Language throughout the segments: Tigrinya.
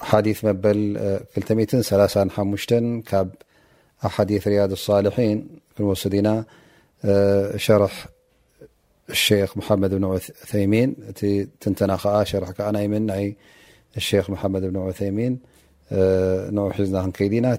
حديث مبل ل م كاب احديث رياض الصالحين كنوسدينا شرح الشيخ محمد بن ثيمين تنتنا شرح ك نيمن الشيخ محمد بن عثيمين نعحزنا نكينا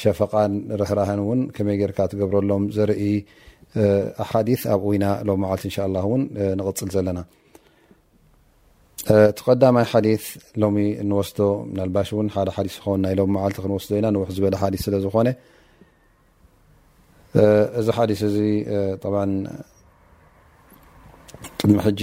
ሸፈቃን ርህራሀን እውን ከመይ ገርካ ትገብረሎም ዘርኢ ኣሓዲት ኣብኡ ኢና ሎም መዓልቲ እንሻ ላ እውን ንቕፅል ዘለና እቲ ቀዳማይ ሓዲት ሎሚ እንወስዶ ምናልባሽ እውን ሓደ ሓዲ ዝኸውን ናይ ሎም መዓልቲ ክንወስዶ ኢና ንውሕ ዝበለ ሓዲ ስለ ዝኾነ እዚ ሓዲስ እዚ ቅድሚ ሕጂ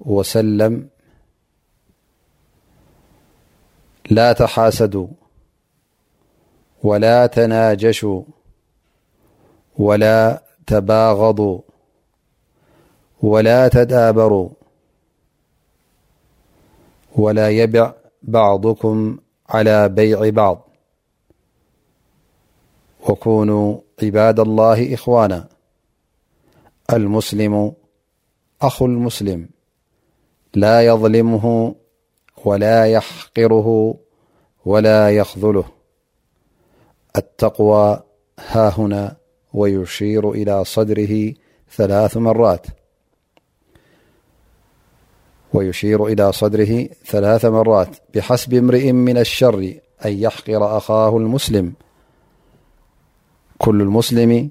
وسلم لا تحاسدوا ولا تناجشوا ولا تباغضوا ولا تدابروا ولا يبع بعضكم على بيع بعض وكونوا عباد الله إخوانا المسلم أخو المسلم لا يظلمه ولا يحقره ولا يخذله التقوى ههنا ويشير إلى صدره ثلاث مرات ويشير إلى صدره ثلاث مرات بحسب امرئ من الشر أن يحقر أخاه المسلم كل المسلم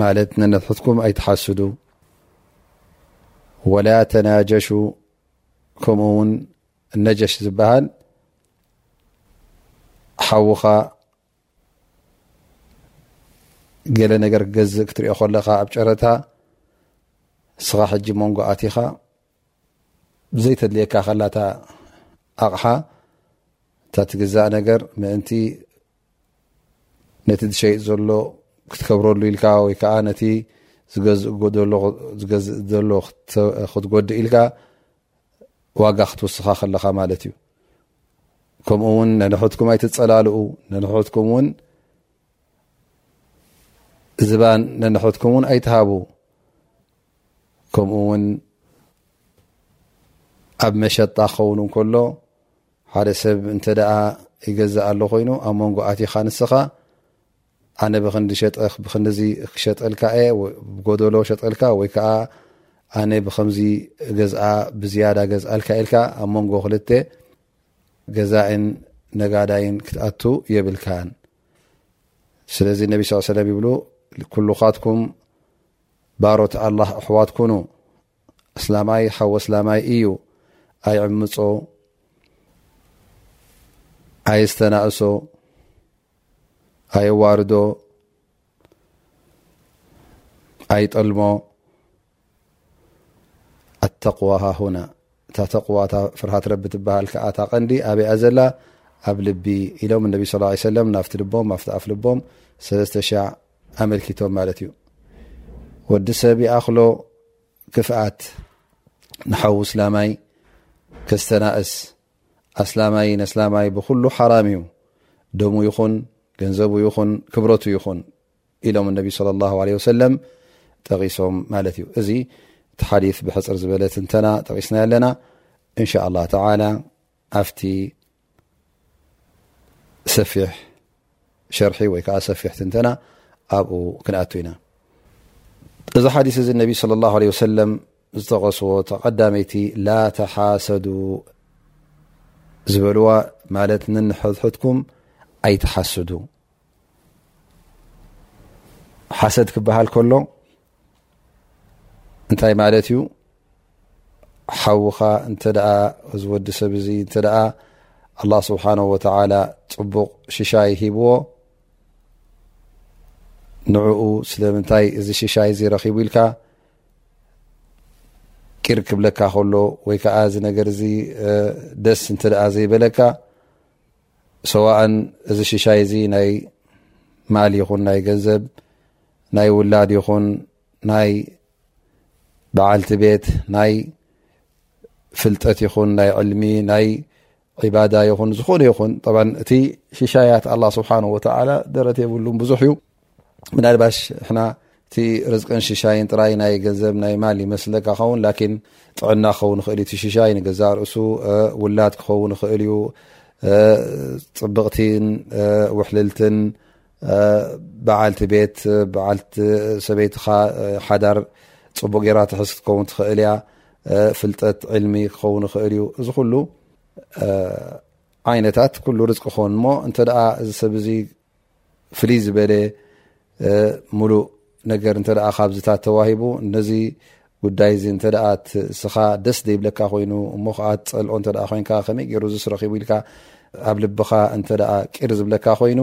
ማለት ነነትሕትኩም ኣይትሓስዱ ወላ ተናጀሹ ከምኡ ውን ነጀሽ ዝበሃል ሓዉኻ ገለ ነገር ክገዝእ ክትሪኦ ከለኻ ኣብ ጨረታ ንስኻ ሕጂ መንጎ ኣቲኻ ብዘይተድልየካ ከላታ ኣቕሓ እታ ትግዛእ ነገር ምእንቲ ነቲ ዝሸይጥ ዘሎ ክትከብረሉ ኢልካ ወይ ከዓ ነቲ ዝገዝእ ዘሎ ክትጎድእ ኢልካ ዋጋ ክትውስኻ ከለኻ ማለት እዩ ከምኡ ውን ነንሕትኩም ኣይትፀላልኡ ነንሕትኩም ውን ዝባን ነንሕትኩም ውን ኣይትሃቡ ከምኡ ውን ኣብ መሸጣ ክኸውን ከሎ ሓደ ሰብ እንተ ይገዝእ ኣሎ ኮይኑ ኣብ መንጎ ኣቲኻ ንስኻ ኣነ ብክንዲ ሸጠ ብክንዲዚ ክሸጠልካ እየ ጎደሎ ሸጠልካ ወይ ከዓ ኣነ ብከምዚ ገዝኣ ብዝያዳ ገዝኣልካ ኢልካ ኣብ መንጎ ክልተ ገዛእን ነጋዳይን ክትኣቱ የብልካን ስለዚ ነቢ ስ ሰለም ይብሉ ኩሉካትኩም ባሮት ኣላ ኣሕዋት ኩኑ ኣስላማይ ሓው ኣስላማይ እዩ ኣይዕምፆ ኣይስተናእሶ ኣየዋርዶ ኣይጠልሞ ኣተقዋ ሃሁና እታ ተقዋ እታ ፍርሃት ረቢ ትበሃል ከኣ እታ ቀንዲ ኣበኣ ዘላ ኣብ ልቢ ኢሎም ነቢ ስ ሰለም ናፍቲ ልቦም ኣብቲ ኣፍ ልቦም ሰለስተ ሻዕ ኣመልኪቶም ማለት እዩ ወዲ ሰብ ይኣክሎ ክፍኣት ንሓዉ እስላማይ ከስተናእስ ኣስላማይ ነስላማይ ብኩሉ ሓራም እዩ ደሙ ይኹን ገንዘቡ ይኹን ክብረቱ ይኹን ኢሎም እነቢ ለ ላ ለ ወሰለም ጠቂሶም ማለት እዩ እዚ እቲ ሓዲ ብሕፅር ዝበለ ትንተና ጠቂስና ኣለና እንሻ ላ ተላ ኣብቲ ሰፊሕ ሸርሒ ወይ ከዓ ሰፊሕ ትንተና ኣብኡ ክንኣቱ ኢና እዚ ሓዲስ እዚ ነቢ صለ ላه ለ ወሰለም ዝጠቀስዎ ተቀዳመይቲ ላተሓሰዱ ዝበልዋ ማለት ንንሕትሕትኩም ኣይትሓስዱ ሓሰድ ክበሃል ከሎ እንታይ ማለት እዩ ሓውኻ እንተ ዝወዲ ሰብ እዚ እተ ኣላ ስብሓን ወተላ ፅቡቕ ሽሻይ ሂብዎ ንዕኡ ስለምንታይ እዚ ሽሻይ እዚ ረኪቡ ኢልካ ቂር ክብለካ ከሎ ወይ ከዓ እዚ ነገር እዚ ደስ እንተ ዘይበለካ ሰዋእን እዚ ሽሻይ እዚ ናይ ማል ይኹን ናይ ገንዘብ ናይ ውላድ ይኹን ናይ በዓልቲ ቤት ናይ ፍልጠት ይኹን ናይ ዕልሚ ናይ ዒባዳ ይኹን ዝኾነ ይኹን እቲ ሽሻያት ኣላ ስብሓን ወተላ ደረት የብሉም ብዙሕ እዩ ምናልባሽ ሕና እቲ ርዝቅን ሽሻይን ጥራይ ናይ ገንዘብ ናይ ማል ይመስለካ ኸውን ላኪን ጥዕና ክኸውን ይኽእል እቲ ሽሻይ ንገዛ ርእሱ ውላድ ክኸውን ይኽእል እዩ ፅብቕቲን ውሕልልትን በዓልቲ ቤት በዓልቲ ሰበይትኻ ሓዳር ፅቡቅ ጌራ ትሕዝ ክትከውን ትኽእል እያ ፍልጠት ዕልሚ ክኸውን ይኽእል እዩ እዚ ኩሉ ዓይነታት ኩሉ ርዝቂ ክኸውን እሞ እንተ እዚ ሰብ እዚ ፍልይ ዝበለ ሙሉእ ነገር እንተ ካብዚታት ተዋሂቡ ነዚ ጉዳይ እዚ እንተ ስኻ ደስ ዘይብለካ ኮይኑ እሞ ከዓ ፀልኦ እተ ኮይንካ ከመይ ገይሩ ዝስረኪቡ ኢልካ ኣብ ልብኻ እንተ ቂር ዝብለካ ኮይኑ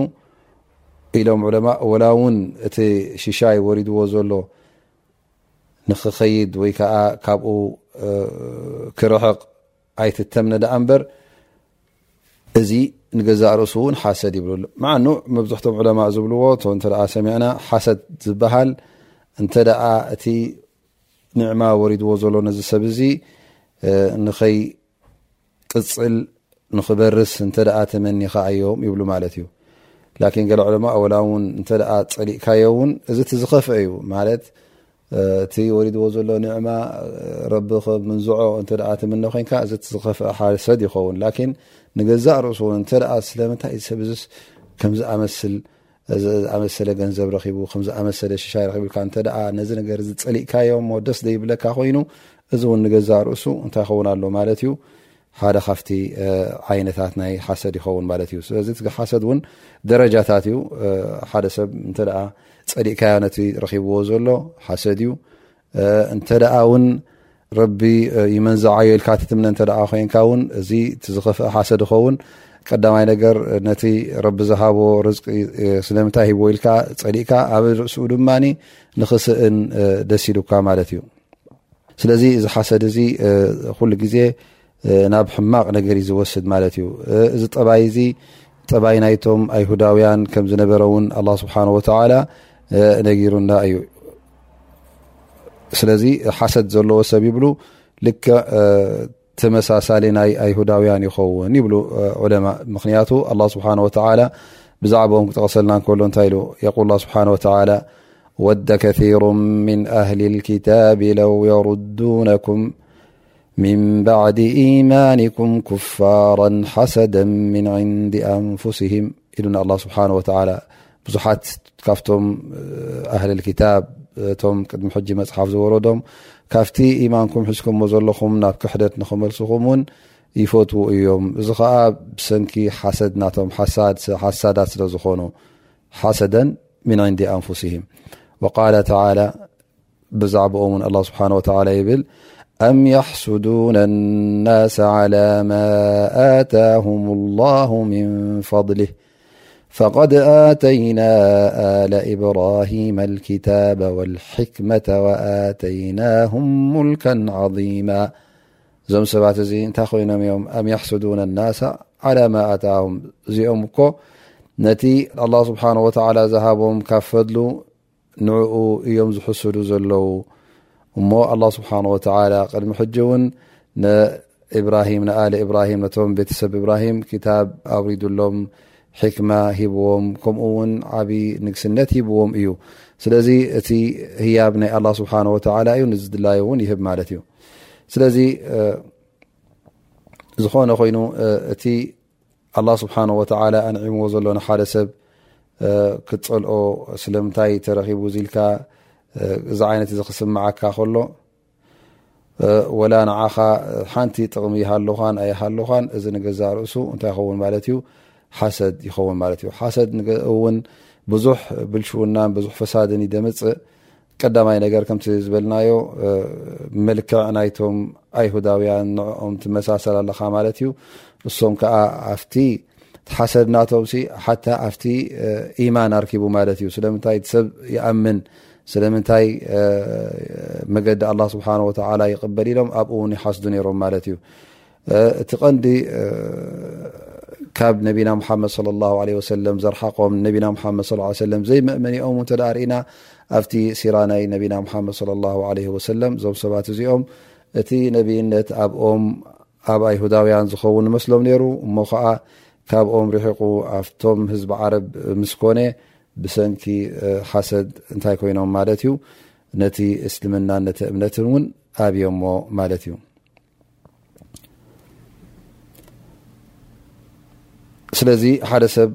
ኢሎም ዕለማ ወላ እውን እቲ ሽሻይ ወሪድዎ ዘሎ ንክኸይድ ወይ ከዓ ካብኡ ክርሕቕ ኣይትተምነ ደኣ እምበር እዚ ንገዛእ ርእሱ እውን ሓሰድ ይብሉ ኣሎ መዓኑ መብዝሕቶም ዕለማእ ዝብልዎ እቶ እተ ሰሚዕና ሓሰድ ዝበሃል እንተ ደኣ እቲ ንዕማ ወሪድዎ ዘሎ ነዚ ሰብ እዚ ንኸይ ቅፅል ንኽበርስ እንተ ደኣ ተመኒኻ እዮም ይብሉ ማለት እዩ ላኪን ገለ ዕለማ ወላ እውን እንተ ፀሊእካዮ እውን እዚ እቲ ዝኸፍአ እዩ ማለት እቲ ወሪድዎ ዘሎ ኒዕማ ረቢ ከምንዝዖ እንተ ትምነ ኮንካ እዚ ዝኸፍአ ሓሰድ ይኸውን ላኪን ንገዛእ ርእሱ እውን እንተ ስለምንታይ እዚ ሰብ እዚስ ከምዝኣመስል ዝኣመሰለ ገንዘብ ረኪቡ ከምዝኣመሰለ ሽሻይ ረኪብልካ እንተ ነዚ ነገር እዚ ፀሊእካዮ እሞ ደስ ዘይብለካ ኮይኑ እዚ እውን ንገዛእ ርእሱ እንታይ ይኸውን ኣሎ ማለት እዩ ሓደ ካብቲ ዓይነታት ናይ ሓሰድ ይኸውን ማለት እዩ ስለዚ እቲ ሓሰድ እውን ደረጃታት እዩ ሓደ ሰብ እንተ ፀዲእካዮ ነቲ ረኪብዎ ዘሎ ሓሰድ እዩ እንተ ውን ረቢ ይመንዝዓዮ ኢልካ ትትምነ እተ ኮይንካ ውን እዚ ዝኸፍአ ሓሰድ ይኸውን ቀዳማይ ነገር ነቲ ረቢ ዝሃቦ ርዝቂ ስለምንታይ ሂብዎ ኢልካ ፀዲእካ ኣብ ርእስኡ ድማ ንክስእን ደስ ኢሉካ ማለት እዩ ስለዚ እዚ ሓሰድ እዚ ኩሉ ግዜ ናብ ሕማቕ ነገር እዩ ዝወስድ ማለት እዩ እዚ ጠባይ እዚ ጠባይ ናይቶም ኣይሁዳውያን ከም ዝነበረ እውን ኣላ ስብሓን ወተላ ነጊሩና እዩ ስለዚ ሓሰድ ዘለዎ ሰብ ይብሉ ልክ تمسሳل يهدويا يخون يبل علماء م الله سبحانه وتعلى بዛعبم تغسل كل قل الله سبحانه وتعالى ود كثير من أهل الكتاب لو يردونكم من بعد ايمانكم كفارا حسدا من عند أنفسهم ل الله سبحانه وتعلى ብዙሓት ካብቶም ኣህሊ ክታብ እቶም ቅድሚ ሕጂ መፅሓፍ ዝወረዶም ካብቲ ኢማንኩም ሒዝኩምዎ ዘለኹም ናብ ክሕደት ንክመልስኹም ውን ይፈትዉ እዮም እዚ ከዓ ብሰንኪ ሓሰድ ናቶም ሓሳዳት ስለዝኾኑ ሓሰደን ምን ንዲ ኣንፍሲሂም ቃል ተላ ብዛعبኦን الله ስبحنه وى ይብل ኣم يحስدون الناس على ما آتهم الله من فضله فقد آتينا آل ابراهيم الكتاب والحكمة وآتيناهم ملكا عظيما ዞم سبعت ت ينم يم م يحسدون الناس على ما اتاهم زኦم ك نت الله سبحانه وتعلى زهبم كف فدل ንዕኡ እዮም ዝሕስዱ ዘለዉ እሞ ኣላه ስብሓን ወተላ ቅድሚ ሕጂ እውን ንእብራሂም ንኣሊ እብራሂም ነቶም ቤተሰብ እብራሂም ክታብ ኣውሪዱሎም ሕክማ ሂብዎም ከምኡ ውን ዓብዪ ንግስነት ሂብዎም እዩ ስለዚ እቲ ህያብ ናይ ኣላ ስብሓን ወተላ እዩ ንዝድላዩ እውን ይህብ ማለት እዩ ስለዚ ዝኾነ ኮይኑ እቲ ኣላ ስብሓን ወተላ ኣንዒምዎ ዘሎ ንሓደ ሰብ ክትፀልኦ ስለምንታይ ተረኪቡ ዝኢልካ እዚ ዓይነት እዚ ክስምዓካ ከሎ ወላ ንዓኻ ሓንቲ ጥቕሚ ይሃልኻን ኣይሃልኻን እዚ ንገዛእ ርእሱ እንታይ ይኸውን ማለት እዩ ሓሰድ ይኸውን ማለት እዩ ሓሰድ እውን ብዙሕ ብልሽውናን ብዙሕ ፈሳድን ይደምፅእ ቀዳማይ ነገር ከምቲ ዝበልናዮ መልክዕ ናይቶም ኣይሁዳውያን ንዕኦም ትመሳሰል ኣለኻ ማለት እዩ እሶም ከዓ ኣብቲ ሓሰብናቶም ሓታ ኣብቲ ኢማን ኣርኪቡ ማለት እዩ ስለምንታይ ሰብ ይኣምን ስለምንታይ መገዲ ኣላ ስብሓን ወተላ ይቅበል ኢሎም ኣብኡ ውን ይሓስዱ ነይሮም ማለት እዩ እቲ ቐንዲ ካብ ነቢና ሓመድ ص ه ሰለም ዘርሓቆም ነቢና ሓመድ ص ሰለ ዘይመእመኒኦም እተ ርእና ኣብቲ ሲራ ናይ ነቢና ሓመድ ص ه ወሰለም እዞም ሰባት እዚኦም እቲ ነብይነት ኣብኦም ኣብ ኣይሁዳውያን ዝኸውን መስሎም ነይሩ እሞ ከዓ ካብኦም ርሒቁ ኣብቶም ህዝቢ ዓረብ ምስ ኮነ ብሰንኪ ሓሰድ እንታይ ኮይኖም ማለት እዩ ነቲ እስልምና ነቲ እምነትን እውን ኣብዮሞ ማለት እዩ ስለዚ ሓደ ሰብ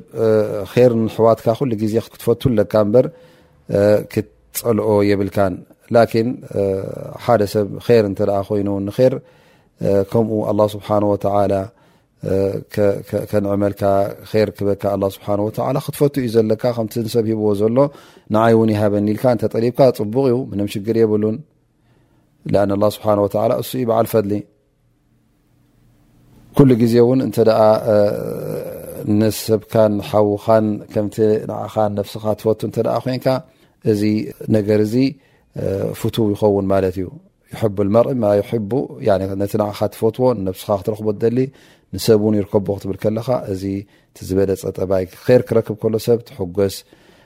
ር ሕዋትካ ኩሉ ግዜ ክትፈቱ ኣለካ እበር ክትፀልኦ የብልካን ላኪን ሓደ ሰብ ር እተ ኮይኑ ንር ከምኡ ኣላ ስብሓን ወተላ ከንዕመልካ ር ክበካ ኣ ስብሓ ወ ክትፈቱ እዩ ዘለካ ከምቲ ንሰብ ሂብዎ ዘሎ ንዓይ እውን ይሃበኒ ኢልካ እተጠሊብካ ፅቡቅ እዩ ምንም ሽግር የብሉን ን ስብሓ እሱ ዩ በዓል ፈሊ ኩሉ ግዜ ውን እተ ንሰብካን ሓዉኻን ከምቲ ንኻ ነፍስኻ ትፈቱ እተ ኮንካ እዚ ነገር እዚ ፍትው ይኸውን ማለት እዩ ይብ መር ነቲ ንኻ ትፈትዎ ነስኻ ክትረክቦ ደሊ ንሰብ ውን ይርከቦ ክትብል ከለኻ እዚ ዝበለፀ ጠባይ ር ክረክብ ከሎ ሰብ ትገስ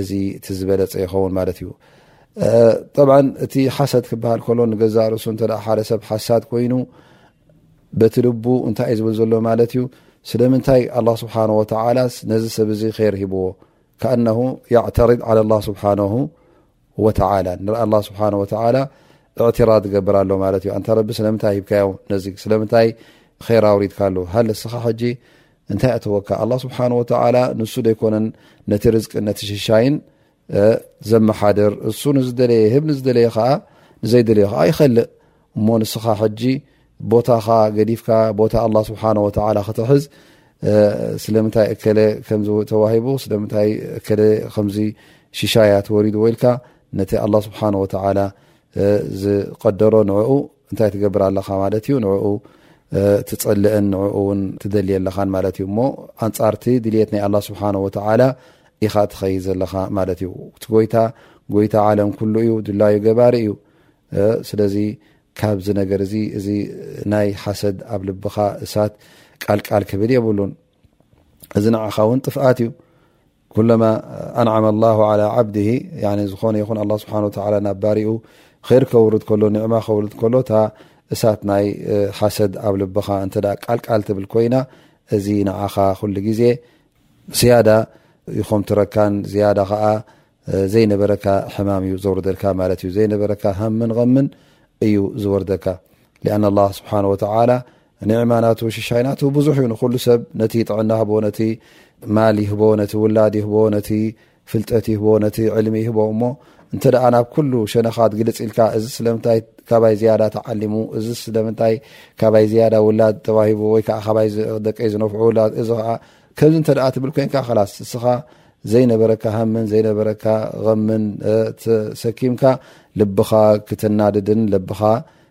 እዚ እቲ ዝበለፀ ይኸውን ማለት እዩ ጠብዓ እቲ ሓሰድ ክበሃል ከሎ ንገዛ ርእሱ እተ ሓደ ሰብ ሓሳድ ኮይኑ በቲ ልቡ እንታይ እዩ ዝብል ዘሎ ማለት እዩ ስለምንታይ ኣላ ስብሓን ወተዓላስ ነዚ ሰብ እዚ ር ሂብዎ ከኣነሁ ያዕተርድ ዓላ ላ ስብሓነሁ ወተላ ንር ኣላ ስብሓን ወተላ እዕትራድ ገብር ኣሎ ማለት እዩ ኣንታ ረቢ ስለምንታይ ሂብካዮ ነዚ ስለምንታይ ር ኣውሪድካሉ ሃ ንስኻ ሕጂ እንታይ ኣተወካ ኣላ ስብሓን ወተላ ንሱ ደይኮነን ነቲ ርዝቅን ነቲ ሽሻይን ዘመሓድር እሱ ንዝደለየ ህብ ንዝደለየ ከዓ ንዘይደለየ ከዓ ይኸልእ እሞ ንስኻ ሕጂ ቦታኻ ገዲፍካ ቦታ ኣላ ስብሓን ወተላ ክትሕዝ ስለምንታይ እከለ ከምዚ ተዋሂቡ ስለምንታይ እከለ ከምዚ ሽሻያ ተወሪዱ ወኢልካ ነቲ ኣላ ስብሓን ወተላ ዝቀደሮ ንዕኡ እንታይ ትገብር ኣለኻ ማለት እዩ ንኡ ትፀልእን ንኡ ውን ትደልየ ኣለኻን ማለት እዩ እሞ ኣንፃርቲ ድልት ናይ ኣላ ስብሓን ወተላ ኢኻ ትኸይ ዘለኻ ማለት እዩ ጎይታ ጎይታ ዓለም ኩሉ እዩ ድላዩ ገባሪ እዩ ስለዚ ካብዚ ነገር እዚ እዚ ናይ ሓሰድ ኣብ ልብኻ እሳት ቃልቃል ክብል የብሉን እዚ ንዓኻ እውን ጥፍኣት እዩ ኩለማ ኣንዓመ ኣላሁ ዓላ ዓብድሂ ዝኾነ ይኹን ኣላ ስብሓን ወተዓላ ናብ ባሪኡ ኼር ከውርድ ከሎ ኒዕማ ከውርድ ከሎ እታ እሳት ናይ ሓሰድ ኣብ ልብኻ እንተ ቃልቃል ትብል ኮይና እዚ ንዓኻ ኩሉ ግዜ ስያዳ ይኾምትረካን ዝያዳ ከዓ ዘይነበረካ ሕማም እዩ ዘውርደልካ ማለት እዩ ዘይነበረካ ሃምን ምን እዩ ዝወርደካ ሊኣን ኣላ ስብሓን ወተዓላ ኒዕማ ናቱ ሽሻይ ናቱ ብዙሕ ዩ ንኩሉ ሰብ ነቲ ጥዕና ህቦ ነቲ ማል ይህቦ ነቲ ውላድ ይህቦ ነቲ ፍልጠት ይህቦ ነቲ ዕልሚ ይህቦ እሞ እንተ ናብ ኩሉ ሸነኻት ግልፅ ኢልካ እዚ ስለምንታይ ካባይ ዝያዳ ተዓሊሙ እዚ ስለምንታይ ካባይ ዝያዳ ውላድ ተዋሂቡ ወይ ከዓ ካባይ ደቂ ዝነፍዑ ውላድ እዚ ከዓ ከምዚ እንተ ትብል ኮንካ ላስ እስኻ ዘይነበረካ ሃምን ዘይነበረካ ምን ተሰኪምካ ልብኻ ክተናድድን ለብኻ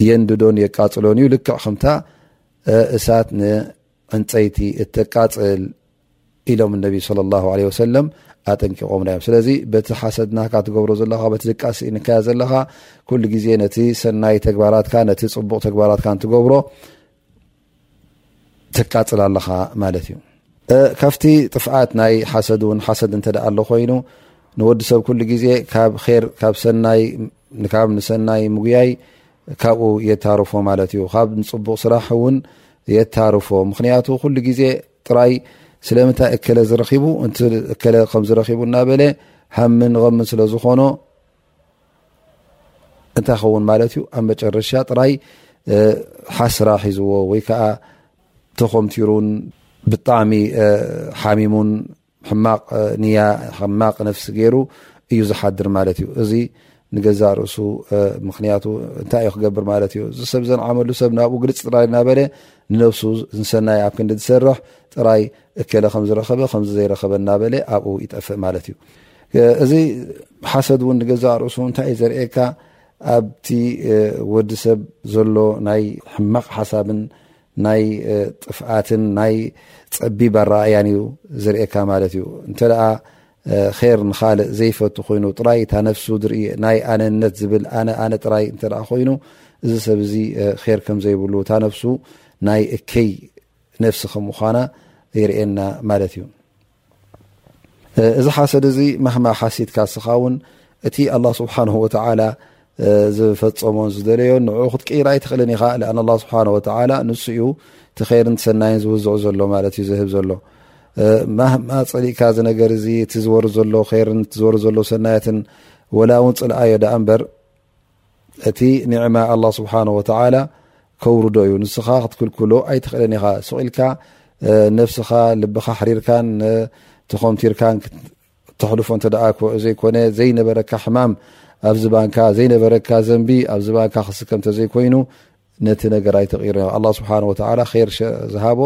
የንድዶን የቃፅሎን እዩ ልክዕ ከምታ እሳት ንዕንፀይቲ እተቃፅል ኢሎም ነቢ ለ ላ ለ ወሰለም ኣጠንቂቆም ናዮም ስለዚ በቲ ሓሰድናካ ትገብሮ ዘለካ በቲ ድቃስእንካዮ ዘለካ ኩሉ ግዜ ነቲ ሰናይ ተግባራትካ ነቲ ፅቡቕ ተግባራትካ ትገብሮ ተቃፅል ኣለኻ ማለት እዩ ካብቲ ጥፍኣት ናይ ሓሰድ ን ሓሰድ እተ ኣሎ ኮይኑ ንወዲ ሰብ ኩሉ ግዜ ካብ ር ካብ ሰናይ ካብ ንሰናይ ምጉያይ ካብኡ የታርፎ ማለት እዩ ካብ ንፅቡቕ ስራሕ እውን የታርፎ ምክንያቱ ኩሉ ግዜ ጥራይ ስለምንታይ እከለ ዝረኪቡ እከለ ከምዝረኪቡ እናበለ ሃምን ምን ስለዝኮኖ እንታይ ይኸውን ማለት እዩ ኣብ መጨረሻ ጥራይ ሓስራ ሒዝዎ ወይ ከዓ ተኾምቲሩን ብጣዕሚ ሓሚሙን ሕማቕ ንያ ሕማቕ ነፍሲ ገይሩ እዩ ዝሓድር ማለት እዩ እዚ ንገዛ ርእሱ ምክንያቱ እንታይ እዩ ክገብር ማለት እዩ እዚ ሰብ ዘንዓመሉ ሰብ ናብኡ ግልፅ ጥራይ እናበለ ንነብሱ ንሰናይ ኣብ ክንዲ ዝሰርሕ ጥራይ እከለ ከምዚ ረኸበ ከምዚ ዘይረኸበ እናበለ ኣብኡ ይጠፍእ ማለት እዩ እዚ ሓሰድ እውን ንገዛእ ርእሱ እንታይ እዩ ዘርእካ ኣብቲ ወዲ ሰብ ዘሎ ናይ ሕማቕ ሓሳብን ናይ ጥፍኣትን ናይ ፀቢብ ኣረኣያን እዩ ዘርእካ ማለት እዩ እንተ ር ንካልእ ዘይፈቱ ኮይኑ ጥራይ እታ ነፍሱ ዝርኢ ናይ ኣነነት ዝብል ኣነኣነ ጥራይ እተ ኮይኑ እዚ ሰብ እዚ ር ከምዘይብሉ እታ ነፍሱ ናይ እከይ ነፍሲ ከም ምኳና ይርእየና ማለት እዩ እዚ ሓሰድ እዚ ማህማ ሓሲድካ ስኻ ውን እቲ ኣላ ስብሓን ወተላ ዝፈፀሞን ዝደለዮ ን ክትቅይር ኣይትኽእልን ኢኻ ኣን ላ ስብሓ ወላ ንሱ ዩ ትኸይርን ሰናይን ዝውዝዑ ዘሎ ማለት እዩ ዝህብ ዘሎ ማህማ ፀሊእካ ዝነገር እዚ እቲ ዝወር ዘሎ ርን ዝወር ዘሎ ሰናያትን ወላ እውን ፅልኣዮ ዳኣ እምበር እቲ ኒዕማ ኣላ ስብሓን ወተዓላ ከውርዶ እዩ ንስኻ ክትክልክሎ ኣይትኽእልን ኢኻ ስቂኢልካ ነፍስኻ ልብኻ ሕሪርካን ተኾምቲርካን ተሕልፎ እተ ዘይኮነ ዘይነበረካ ሕማም ኣብ ዝባንካ ዘይነበረካ ዘንቢ ኣብ ዝባንካ ክስከ እተዘይኮይኑ ነቲ ነገር ኣይትቕይሮ ኣ ስብሓ ወላ ር ዝሃቦ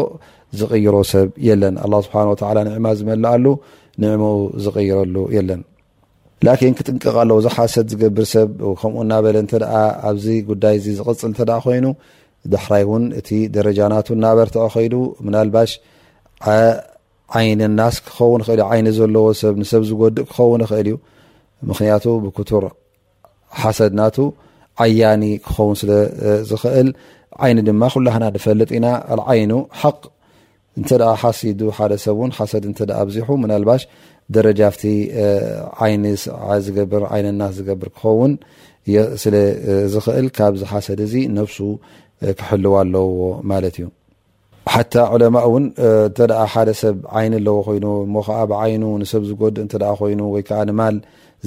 ዝቕይሮ ሰብ የለን ስብሓ ኒዕማ ዝመልኣሉ ኒዕማኡ ዝቕይረሉ የለን ላኪን ክጥንቀቅ ኣለዎ እዚ ሓሰት ዝገብር ሰብ ከምኡ እናበለ እተ ኣብዚ ጉዳይ ዚ ዝቕፅል እተ ኮይኑ ዳሕራይ እውን እቲ ደረጃ ናቱ እናበርትዐ ከይዱ ምናልባሽ ዓይኒ ናስ ክኸውን ይኽእል ዩ ዓይኒ ዘለዎ ሰብ ንሰብ ዝጎድእ ክኸውን ይኽእል እዩ ምክንያቱ ብክቱር ሓሰድ ናቱ ዓያኒ ክኸውን ስለ ዝኽእል ዓይኒ ድማ ኩላህና ንፈልጥ ኢና ዓይኑ ሓቅ እንተ ሓሲዱ ሓደ ሰብ ውን ሓሰድ እንተ ኣብዚሑ ምናልባሽ ደረጃ ኣብቲ ዓይኒ ዝገብር ዓይነናት ዝገብር ክኸውን ስለ ዝኽእል ካብዚ ሓሰድ እዚ ነብሱ ክሕልዋ ኣለዎ ማለት እዩ ሓታ ዑለማእ እውን እተ ሓደ ሰብ ዓይኒ ኣለዎ ኮይኑ እሞ ከዓ ብዓይኑ ንሰብ ዝጎድእ እተ ኮይኑ ወይ ከዓ ንማል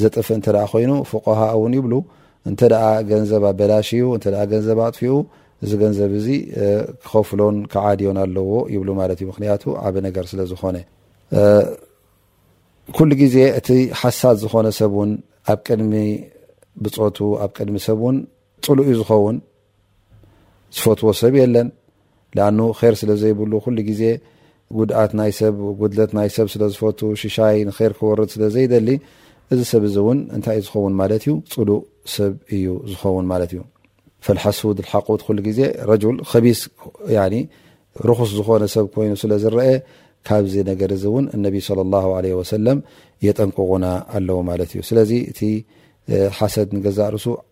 ዘጥፍእ እተ ኮይኑ ፍቆሃ እውን ይብሉ እንተ ገንዘብ ኣበላሽ እዩ እተ ገንዘብ ኣጥፍኡ እዚ ገንዘብ እዚ ክኸፍሎን ክዓድዮን ኣለዎ ይብሉ ማለት እዩ ምክንያቱ ዓበ ነገር ስለ ዝኾነ ኩሉ ግዜ እቲ ሓሳት ዝኾነ ሰብ እውን ኣብ ቅድሚ ብፆቱ ኣብ ቅድሚ ሰብ እውን ፅሉእ ዩ ዝኸውን ዝፈትዎ ሰብ የለን ኣ ር ስለ ዘይብሉ ኩሉ ግዜ ጉድኣት ናይ ሰብ ጉድለት ናይ ሰብ ስለ ዝፈቱ ሽሻይ ንር ክወርድ ስለ ዘይደሊ እዚ ሰብ እዚ እውን እንታይ እዩ ዝኸውን ማለት እዩ ፅሉእ ሰብ እዩ ዝኸውን ማለት እዩ ፈልሓሱድ ሓቁት ኩሉ ግዜ ረጁል ከቢስ ርኹስ ዝኾነ ሰብ ኮይኑ ስለ ዝረአ ካብዚ ነገር እዚ እውን እነቢ ለ ላ ለ ወሰለም የጠንቅቑና ኣለዉ ማለት እዩ ስለዚ እቲ ሓሰድ ንገዛእ ርሱ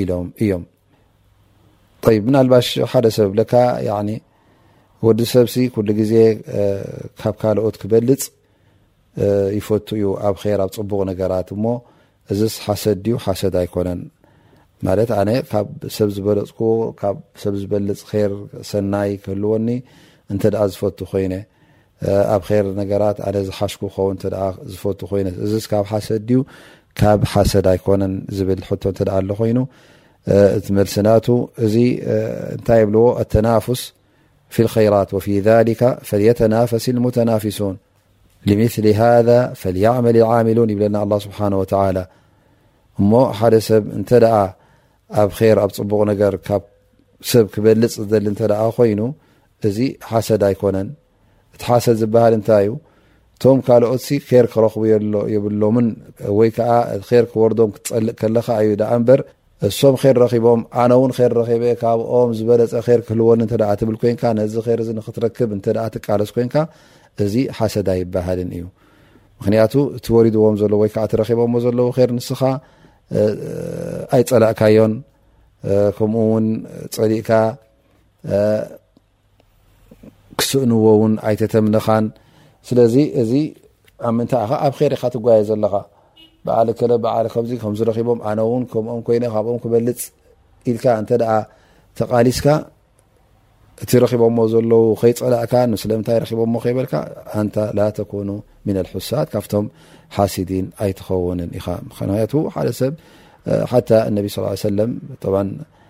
ኢሎም እዮም ይ ምናልባሽ ሓደ ሰብ ብለካ ወዲ ሰብሲ ኩሉ ግዜ ካብ ካልኦት ክበልፅ ይፈቱ እዩ ኣብ ር ኣብ ፅቡቕ ነገራት እሞ እዚ ሓሰድ ድዩ ሓሰድ ኣይኮነን ማለት ኣነ ካብ ሰብ ዝበለፅኩዎ ካብ ሰብ ዝበልፅ ር ሰናይ ክህልወኒ እንተ ዝፈቱ ኮይነ ኣብ ኼር ነገራት ኣነ ዝሓሽኩ ክኸውን እተ ዝፈቱ ኮይነ እዚስ ካብ ሓሰድ ድዩ ካብ ሓሰድ ኣይኮነን ዝብል ሕቶ እተ ኣሎ ኮይኑ እቲ መልስናቱ እዚ እንታይ የብልዎ ኣተናፍስ ፊ ራት ወፊ ሊካ ፈልየተናፈስ ሙተናፍሱን ሊምስሊ ሃذ ፈልያዕመል ዓሚሉን ይብለና ኣላ ስብሓን ወተላ እሞ ሓደ ሰብ እንተ ደኣ ኣብ ር ኣብ ፅቡቕ ነገር ካብ ሰብ ክበልፅ ዝደሊ እተ ኮይኑ እዚ ሓሰድ ኣይኮነን እቲ ሓሰድ ዝበሃል እንታይ እዩ እቶም ካልኦት ሲ ር ክረኽቡ የሎ የብሎምን ወይ ከዓ ር ክወርዶም ክትፀልእ ከለካ ኣዩ ዳኣ እምበር እሶም ር ረኺቦም ኣነ ውን ር ረኺበ ካብኦም ዝበለፀ ር ክህልወኒ እተ ትብል ኮንካ ነዚ ር ዚ ንክትረክብ እተ ትቃለስ ኮንካ እዚ ሓሰድ ኣይበሃልን እዩ ምክንያቱ እቲ ወሪድዎም ዘሎ ወይ ከዓ ትረኪቦዎ ዘለዉ ር ንስኻ ኣይፀላእካዮን ከምኡ ውን ፀሊእካ ክስእንዎ ውን ኣይተተምነኻን ስለዚ እዚ ኣብ ምንታይ ኢኻ ኣብ ር ኢኻ ትጓየ ዘለኻ በዓል ከለ በዓል ከዚ ከምዝረኺቦም ኣነ ውን ከምኦም ኮይነ ካብኦም ክበልፅ ኢልካ እንተ ተቓሊስካ እቲ ረኺቦሞ ዘለዉ ከይፀላእካ ንስለምንታይ ረኺቦሞ ከይበልካ ኣንታ ላተኮኑ ምና ልሑሳት ካብቶም ሓሲዲን ኣይትኸውንን ኢኻ ምክንያቱ ሓደ ሰብ ሓታ እነቢ ስ ሰለም